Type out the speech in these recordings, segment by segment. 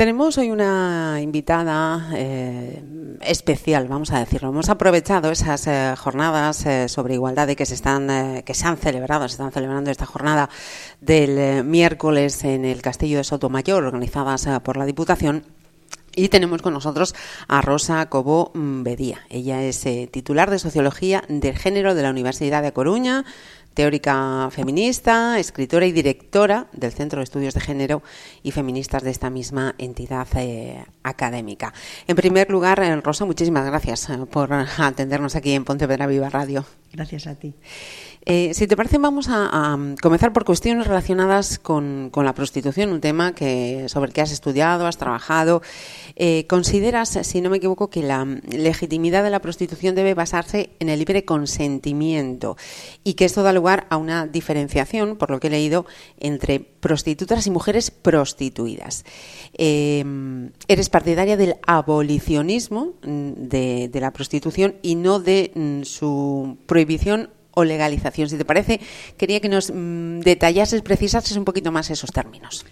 Tenemos hoy una invitada eh, especial, vamos a decirlo. Hemos aprovechado esas eh, jornadas eh, sobre igualdad que se están, que se han celebrado, se están celebrando esta jornada del miércoles en el Castillo de Sotomayor, organizadas por la Diputación. Y tenemos con nosotros a Rosa Cobó Bedía. Ella es titular de Sociología del Género de la Universidad de Coruña, teórica feminista, escritora y directora del Centro de Estudios de Género y Feministas de esta misma entidad eh, académica. En primer lugar, eh, Rosa, muchísimas gracias eh, por atendernos aquí en Pontevedra Viva Radio. Gracias a ti. Eh, si te parece, vamos a, comenzar por cuestiones relacionadas con, la prostitución, un tema que sobre el que has estudiado, has trabajado. Eh, ¿Consideras, si no me equivoco, que la legitimidad de la prostitución debe basarse en el libre consentimiento y que esto da lugar a una diferenciación, por lo que he leído, entre prostitutas y mujeres prostituidas? Eh, ¿Eres partidaria del abolicionismo mm, de, la prostitución y no de mm, su prohibición legalización. Si te parece, quería que nos mm, detallases, precisases un poquito más esos términos.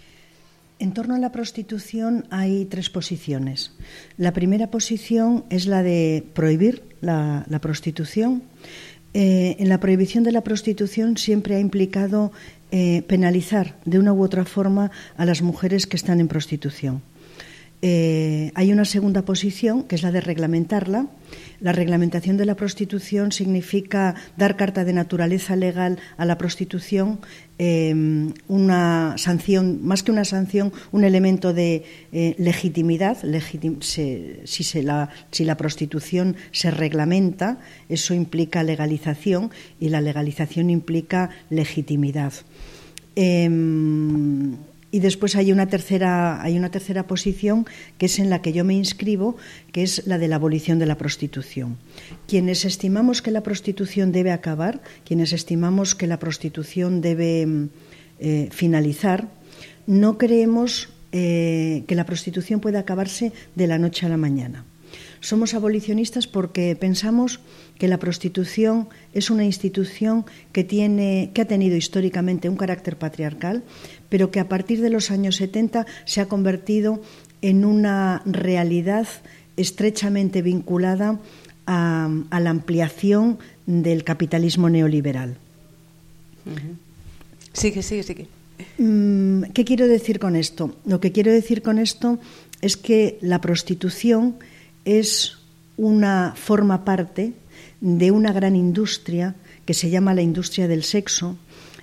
En torno a la prostitución hay tres posiciones. La primera posición es la de prohibir la, prostitución. Eh, en la prohibición de la prostitución siempre ha implicado eh, penalizar de una u otra forma a las mujeres que están en prostitución. Eh, hay una segunda posición, que es la de reglamentarla. La reglamentación de la prostitución significa dar carta de naturaleza legal a la prostitución, em, una sanción, más que una sanción, un elemento de eh, legitimidad. si, la, si la prostitución se reglamenta, eso implica legalización y la legalización implica legitimidad. Y después hay una tercera hay una tercera posición que es en la que yo me inscribo, que es la de la abolición de la prostitución. Quienes estimamos que la prostitución debe acabar, quienes estimamos que la prostitución debe eh, finalizar, no creemos eh, que la prostitución pueda acabarse de la noche a la mañana. Somos abolicionistas porque pensamos que la prostitución es una institución que, tiene, que ha tenido históricamente un carácter patriarcal, pero que a partir de los años 70 se ha convertido en una realidad estrechamente vinculada a, la ampliación del capitalismo neoliberal. Sigue, sigue, sigue. Mm, ¿Qué quiero decir con esto? Lo que quiero decir con esto es que la prostitución es una forma parte de una gran industria que se llama la industria del sexo,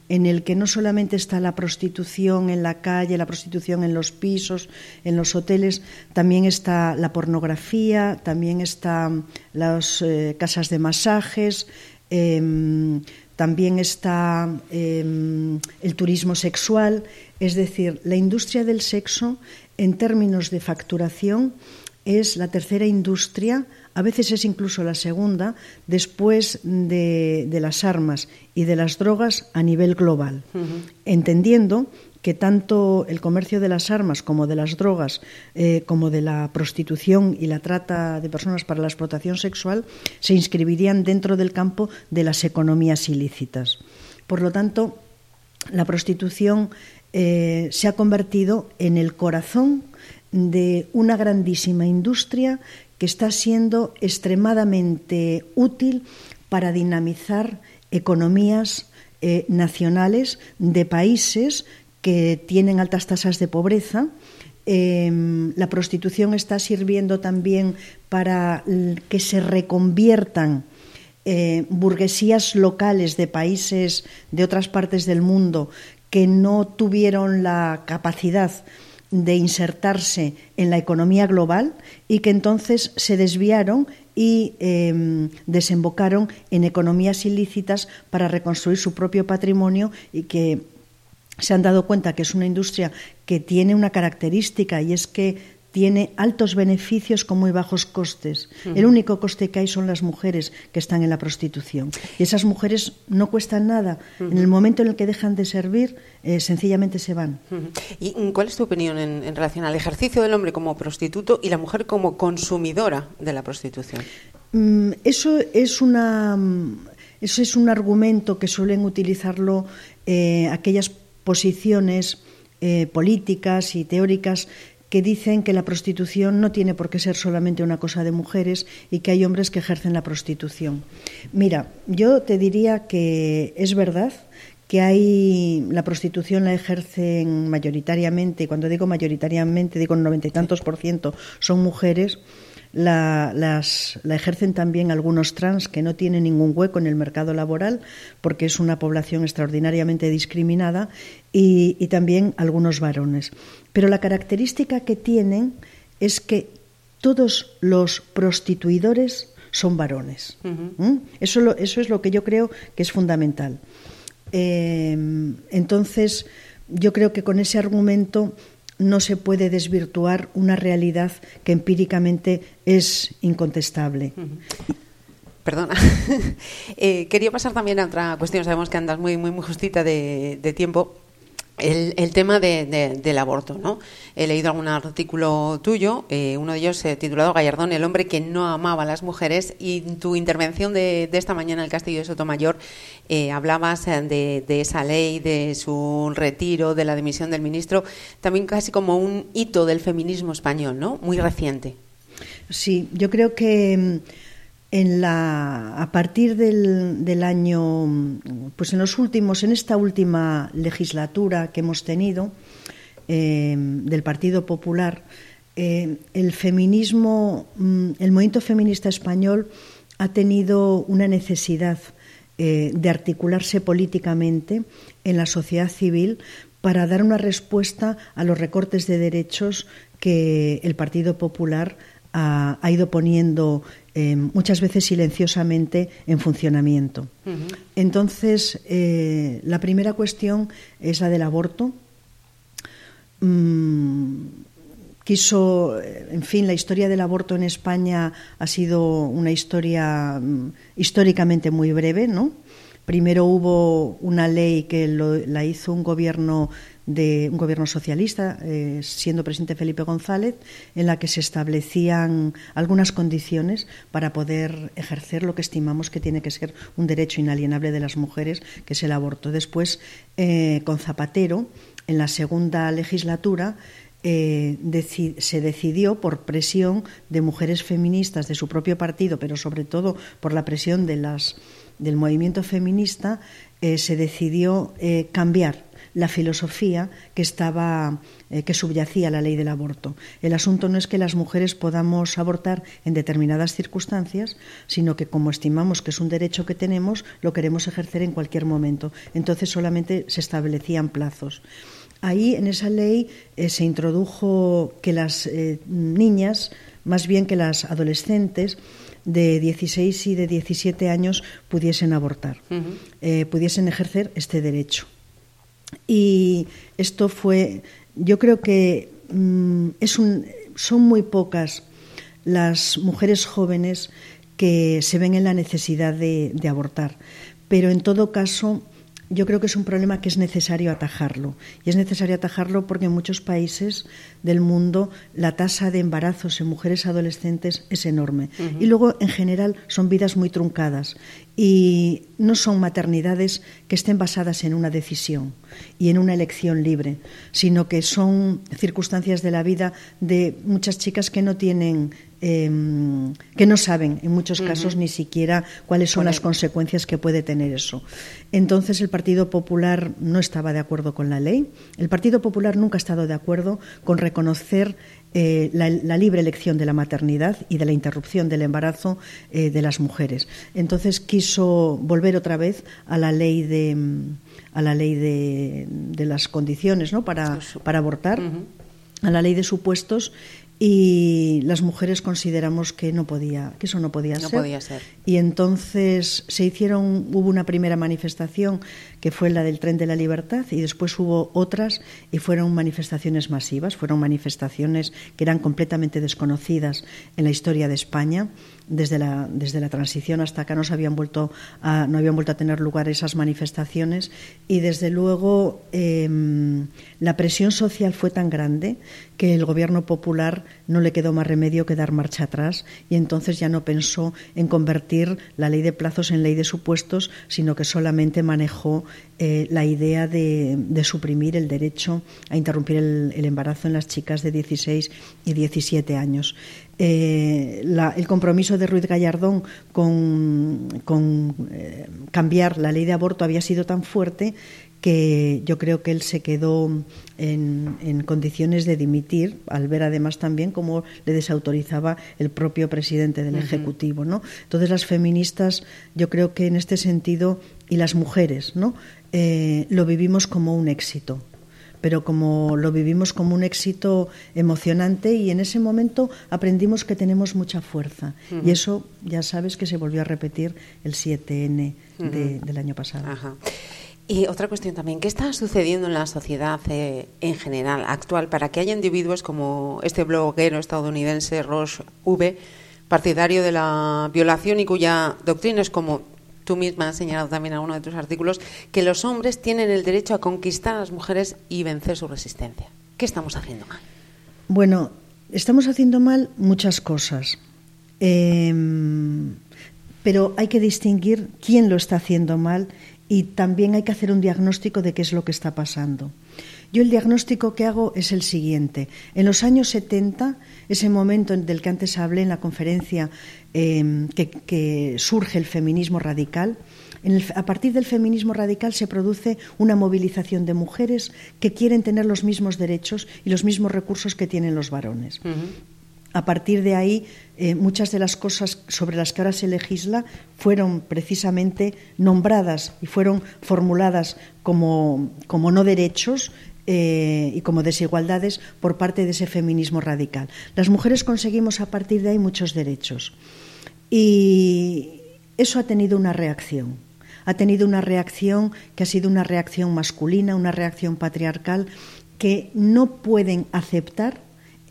en el que no solamente está la prostitución en la calle, la prostitución en los pisos, en los hoteles, también está la pornografía, también están las eh, casas de masajes, em, también está em, el turismo sexual, es decir, la industria del sexo en términos de facturación es la tercera industria, a veces es incluso la segunda, después de, las armas y de las drogas a nivel global, entendiendo que tanto el comercio de las armas como de las drogas, eh, como de la prostitución y la trata de personas para la explotación sexual, se inscribirían dentro del campo de las economías ilícitas. Por lo tanto, la prostitución eh, se ha convertido en el corazón de una grandísima industria que está siendo extremadamente útil para dinamizar economías eh, nacionales de países que tienen altas tasas de pobreza. Em, la prostitución está sirviendo también para que se reconviertan eh, burguesías locales de países de otras partes del mundo que no tuvieron la capacidad de insertarse en la economía global y que entonces se desviaron y em, desembocaron en economías ilícitas para reconstruir su propio patrimonio y que se han dado cuenta que es una industria que tiene una característica y es que tiene altos beneficios con muy bajos costes. El único coste que hay son las mujeres que están en la prostitución. Y esas mujeres no cuestan nada. En el momento en el que dejan de servir, eh, sencillamente se van. ¿Y cuál es tu opinión en, relación al ejercicio del hombre como prostituto y la mujer como consumidora de la prostitución? Mm, eso es una. Eso es un argumento que suelen utilizarlo eh, aquellas posiciones eh, políticas y teóricas que dicen que la prostitución no tiene por qué ser solamente una cosa de mujeres y que hay hombres que ejercen la prostitución. Mira, yo te diría que es verdad que hay la prostitución la ejercen mayoritariamente, y cuando digo mayoritariamente digo un noventa y tantos por ciento son mujeres, la, las, la ejercen también algunos trans que no tienen ningún hueco en el mercado laboral porque es una población extraordinariamente discriminada y, y también algunos varones. Pero la característica que tienen es que todos los prostituidores son varones. Uh -huh. ¿Mm? eso, lo, eso es lo que yo creo que es fundamental. Eh, entonces, yo creo que con ese argumento no se puede desvirtuar una realidad que empíricamente es incontestable. Perdona. eh, quería pasar también a otra cuestión. Sabemos que andas muy, muy, muy justita de tiempo. El, tema de, de, del aborto, ¿no? He leído algún artículo tuyo, eh, uno de ellos eh, titulado Gallardón, el hombre que no amaba a las mujeres, y tu intervención de, esta mañana en el Castillo de Sotomayor eh, hablabas de, de, esa ley, de su retiro, de la dimisión del ministro, también casi como un hito del feminismo español, ¿no? Muy reciente. Sí, yo creo que en la, a partir del, año, pues en los últimos, en esta última legislatura que hemos tenido eh, del Partido Popular, eh, el feminismo, mm, el movimiento feminista español ha tenido una necesidad eh, de articularse políticamente en la sociedad civil para dar una respuesta a los recortes de derechos que el Partido Popular ha, ha ido poniendo eh, muchas veces silenciosamente en funcionamiento. Uh -huh. Entonces, eh, la primera cuestión es la del aborto. Mm, quiso, en fin, la historia del aborto en España ha sido una historia mm, históricamente muy breve, ¿no? Primero hubo una ley que lo, la hizo un gobierno de un gobierno socialista, eh, siendo presidente Felipe González, en la que se establecían algunas condiciones para poder ejercer lo que estimamos que tiene que ser un derecho inalienable de las mujeres, que es el aborto. Después, eh, con Zapatero, en la segunda legislatura, eh, se decidió por presión de mujeres feministas de su propio partido, pero sobre todo por la presión de las, del movimiento feminista, se decidió cambiar la filosofía que estaba eh, que subyacía a la ley del aborto. El asunto no es que las mujeres podamos abortar en determinadas circunstancias, sino que como estimamos que es un derecho que tenemos, lo queremos ejercer en cualquier momento. Entonces solamente se establecían plazos. Ahí en esa ley eh, se introdujo que las eh, niñas, más bien que las adolescentes, de 16 y de 17 años pudiesen abortar, uh -huh. eh, pudiesen ejercer este derecho. Y esto fue, yo creo que mmm, es un, son muy pocas las mujeres jóvenes que se ven en la necesidad de abortar, pero en todo caso yo creo que es un problema que es necesario atajarlo. Y es necesario atajarlo porque en muchos países del mundo la tasa de embarazos en mujeres adolescentes es enorme. Uh -huh. Y luego, en general, son vidas muy truncadas y no son maternidades que estén basadas en una decisión y en una elección libre, sino que son circunstancias de la vida de muchas chicas que no tienen eh, que no saben en muchos casos uh -huh. ni siquiera cuáles son las consecuencias que puede tener eso. Entonces el Partido Popular no estaba de acuerdo con la ley. El Partido Popular nunca ha estado de acuerdo con reconocer eh, la, la, libre elección de la maternidad y de la interrupción del embarazo eh, de las mujeres. Entonces quiso volver otra vez a la ley de a la ley de, de las condiciones ¿no? para, para abortar, uh -huh. a la ley de supuestos y las mujeres consideramos que no podía que eso no podía, no ser. podía ser y entonces se hicieron hubo una primera manifestación que fue la del tren de la libertad y después hubo otras y fueron manifestaciones masivas fueron manifestaciones que eran completamente desconocidas en la historia de España desde la, desde la transición hasta acá no, se habían vuelto a, no habían vuelto a tener lugar esas manifestaciones y desde luego em, la presión social fue tan grande que el gobierno popular no le quedó más remedio que dar marcha atrás y entonces ya no pensó en convertir la ley de plazos en ley de supuestos, sino que solamente manejó eh, la idea de, suprimir el derecho a interrumpir el, embarazo en las chicas de 16 y 17 años. Eh, el compromiso de Ruiz Gallardón con, eh, cambiar la ley de aborto había sido tan fuerte que yo creo que él se quedó en, condiciones de dimitir, al ver además también cómo le desautorizaba el propio presidente del Ejecutivo. ¿no? Entonces las feministas, yo creo que en este sentido, y las mujeres, ¿no? Eh, lo vivimos como un éxito pero como lo vivimos como un éxito emocionante y en ese momento aprendimos que tenemos mucha fuerza. Y eso ya sabes que se volvió a repetir el 7N del año pasado. Y otra cuestión también, ¿qué está sucediendo en la sociedad eh, en general, actual, para que haya individuos como este bloguero estadounidense Ross V, partidario de la violación y cuya doctrina es como tú misma has señalado también en uno de tus artículos, que los hombres tienen el derecho a conquistar a las mujeres y vencer su resistencia? ¿Qué estamos haciendo mal? Bueno, estamos haciendo mal muchas cosas. Em, pero hay que distinguir quién lo está haciendo mal y también hay que hacer un diagnóstico de qué es lo que está pasando. Yo el diagnóstico que hago es el siguiente. En los años 70, ese momento del que antes hablé en la conferencia em, que, surge el feminismo radical, a partir del feminismo radical se produce una movilización de mujeres que quieren tener los mismos derechos y los mismos recursos que tienen los varones a partir de ahí eh, muchas de las cosas sobre las que ahora se legisla fueron precisamente nombradas y fueron formuladas como, no derechos eh, y como desigualdades por parte de ese feminismo radical. Las mujeres conseguimos a partir de ahí muchos derechos y eso ha tenido una reacción. Ha tenido una reacción que ha sido una reacción masculina, una reacción patriarcal que no pueden aceptar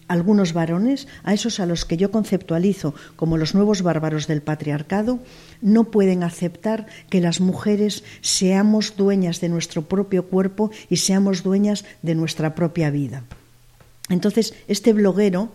algunos varones, a esos a los que yo conceptualizo como los nuevos bárbaros del patriarcado, no pueden aceptar que las mujeres seamos dueñas de nuestro propio cuerpo y seamos dueñas de nuestra propia vida. Entonces, este bloguero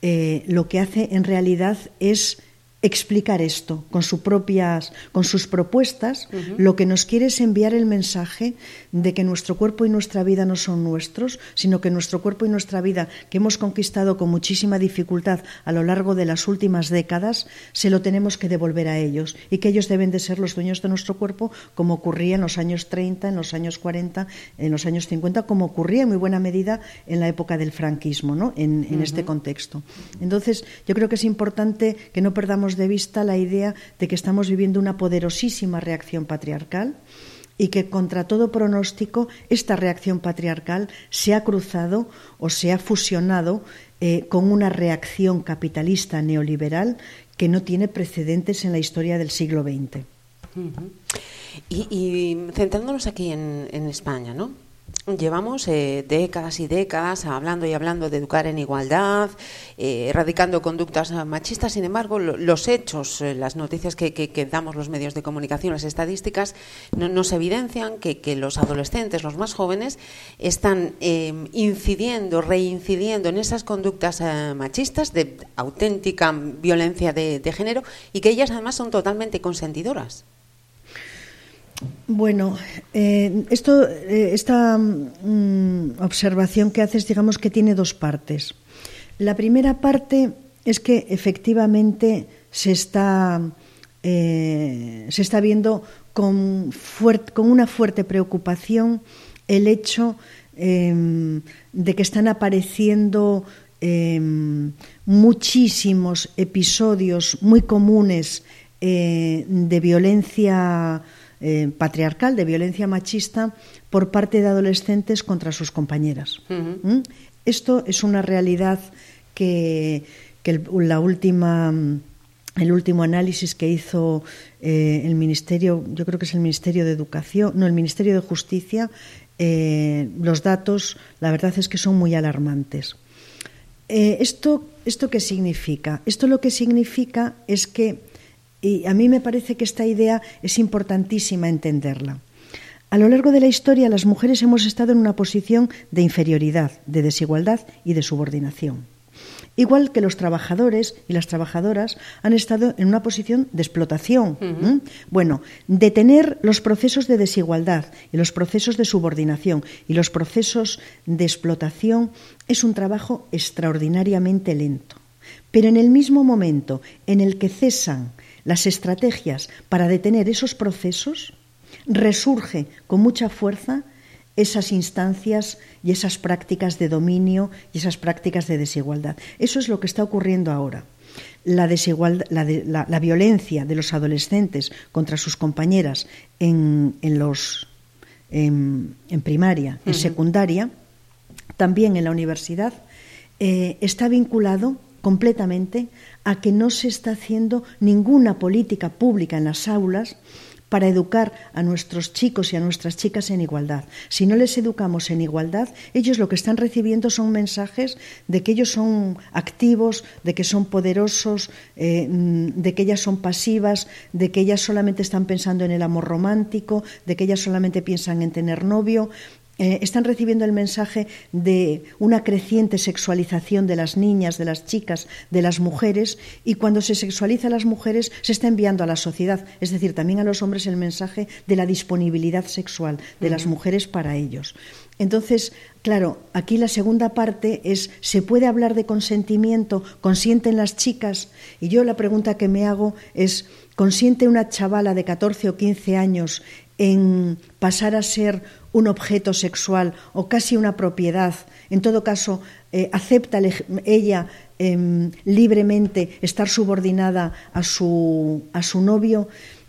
eh, lo que hace en realidad es explicar esto con, sus propias, con sus propuestas, lo que nos quiere es enviar el mensaje de que nuestro cuerpo y nuestra vida no son nuestros, sino que nuestro cuerpo y nuestra vida, que hemos conquistado con muchísima dificultad a lo largo de las últimas décadas, se lo tenemos que devolver a ellos y que ellos deben de ser los dueños de nuestro cuerpo, como ocurría en los años 30, en los años 40, en los años 50, como ocurría en muy buena medida en la época del franquismo, ¿no? en, en este contexto. Entonces, yo creo que es importante que no perdamos de vista la idea de que estamos viviendo una poderosísima reacción patriarcal y que contra todo pronóstico esta reacción patriarcal se ha cruzado o se ha fusionado eh, con una reacción capitalista neoliberal que no tiene precedentes en la historia del siglo XX. y, centrándonos aquí en, en España, ¿no? Llevamos eh, décadas y décadas hablando y hablando de educar en igualdad, eh, erradicando conductas machistas. Sin embargo, los hechos, eh, las noticias que, damos los medios de comunicación, las estadísticas, nos evidencian que, los adolescentes, los más jóvenes, están incidiendo, reincidiendo en esas conductas machistas de auténtica violencia de género y que ellas además son totalmente consentidoras. Bueno, eh, esto, eh, esta mm, observación que haces, digamos que tiene dos partes. La primera parte es que efectivamente se está, eh, se está viendo con, una fuerte preocupación el hecho em, de que están apareciendo em, muchísimos episodios muy comunes de violencia eh, patriarcal, de violencia machista por parte de adolescentes contra sus compañeras. ¿Mm? Esto es una realidad que, el, la última el último análisis que hizo eh, el Ministerio, yo creo que es el Ministerio de Educación, no, el Ministerio de Justicia, eh, los datos, la verdad es que son muy alarmantes. Eh, esto, ¿Esto qué significa? Esto lo que significa es que, y a mí me parece que esta idea es importantísima entenderla. A lo largo de la historia, las mujeres hemos estado en una posición de inferioridad, de desigualdad y de subordinación. Igual que los trabajadores y las trabajadoras han estado en una posición de explotación. Bueno, detener los procesos de desigualdad y los procesos de subordinación y los procesos de explotación es un trabajo extraordinariamente lento. Pero en el mismo momento en el que cesan las estrategias para detener esos procesos, resurge con mucha fuerza esas instancias y esas prácticas de dominio y esas prácticas de desigualdad. Eso es lo que está ocurriendo ahora. La, la, violencia de los adolescentes contra sus compañeras en, los, en, primaria, en secundaria, también en la universidad, eh, está vinculado completamente a que no se está haciendo ninguna política pública en las aulas para educar a nuestros chicos y a nuestras chicas en igualdad. Si no les educamos en igualdad, ellos lo que están recibiendo son mensajes de que ellos son activos, de que son poderosos, eh, de que ellas son pasivas, de que ellas solamente están pensando en el amor romántico, de que ellas solamente piensan en tener novio. Eh, están recibiendo el mensaje de una creciente sexualización de las niñas, de las chicas, de las mujeres, y cuando se sexualiza a las mujeres se está enviando a la sociedad, es decir, también a los hombres el mensaje de la disponibilidad sexual de las mujeres para ellos. Entonces, claro, aquí la segunda parte es, ¿se puede hablar de consentimiento? ¿Consienten las chicas? Y yo la pregunta que me hago es, ¿consiente una chavala de 14 o 15 años en pasar a ser un objeto sexual o casi una propiedad. En todo caso, eh, acepta ella em, libremente estar subordinada a su, a su novio.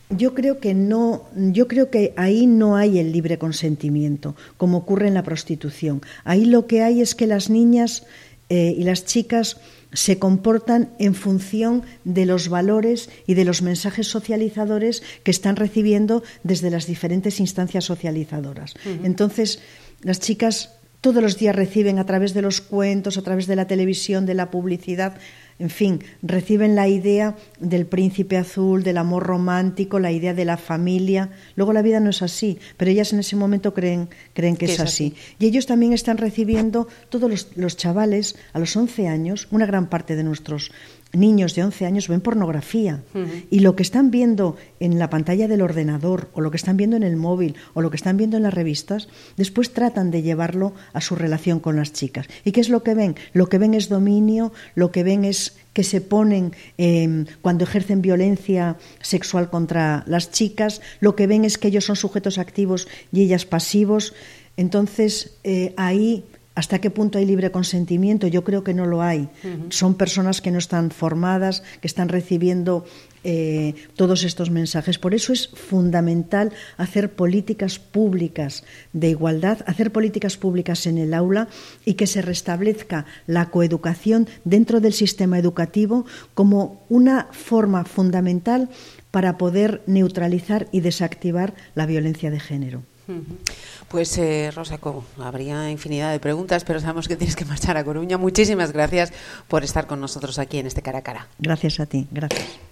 Yo creo que no, yo creo que ahí no hay el libre consentimiento, como ocurre en la prostitución. Ahí lo que hay es que las niñas eh, y las chicas se comportan en función de los valores y de los mensajes socializadores que están recibiendo desde las diferentes instancias socializadoras. Entonces, las chicas todos los días reciben a través de los cuentos, a través de la televisión, de la publicidad, en fin, reciben la idea del príncipe azul, del amor romántico, la idea de la familia. Luego la vida no es así, pero ellas en ese momento creen, creen que, es, así. Y ellos también están recibiendo, todos los, los chavales, a los 11 años, una gran parte de nuestros niños de 11 años ven pornografía y lo que están viendo en la pantalla del ordenador o lo que están viendo en el móvil o lo que están viendo en las revistas, después tratan de llevarlo a su relación con las chicas. ¿Y qué es lo que ven? Lo que ven es dominio, lo que ven es que se ponen em, cuando ejercen violencia sexual contra las chicas, lo que ven es que ellos son sujetos activos y ellas pasivos. Entonces, eh, ahí ¿Hasta qué punto hay libre consentimiento? Yo creo que no lo hay. Son personas que no están formadas, que están recibiendo eh, todos estos mensajes. Por eso es fundamental hacer políticas públicas de igualdad, hacer políticas públicas en el aula y que se restablezca la coeducación dentro del sistema educativo como una forma fundamental para poder neutralizar y desactivar la violencia de género. Pues eh, Rosaco, habría infinidad de preguntas, pero sabemos que tienes que marchar a Coruña. Muchísimas gracias por estar con nosotros aquí en este cara a cara. Gracias a ti, gracias.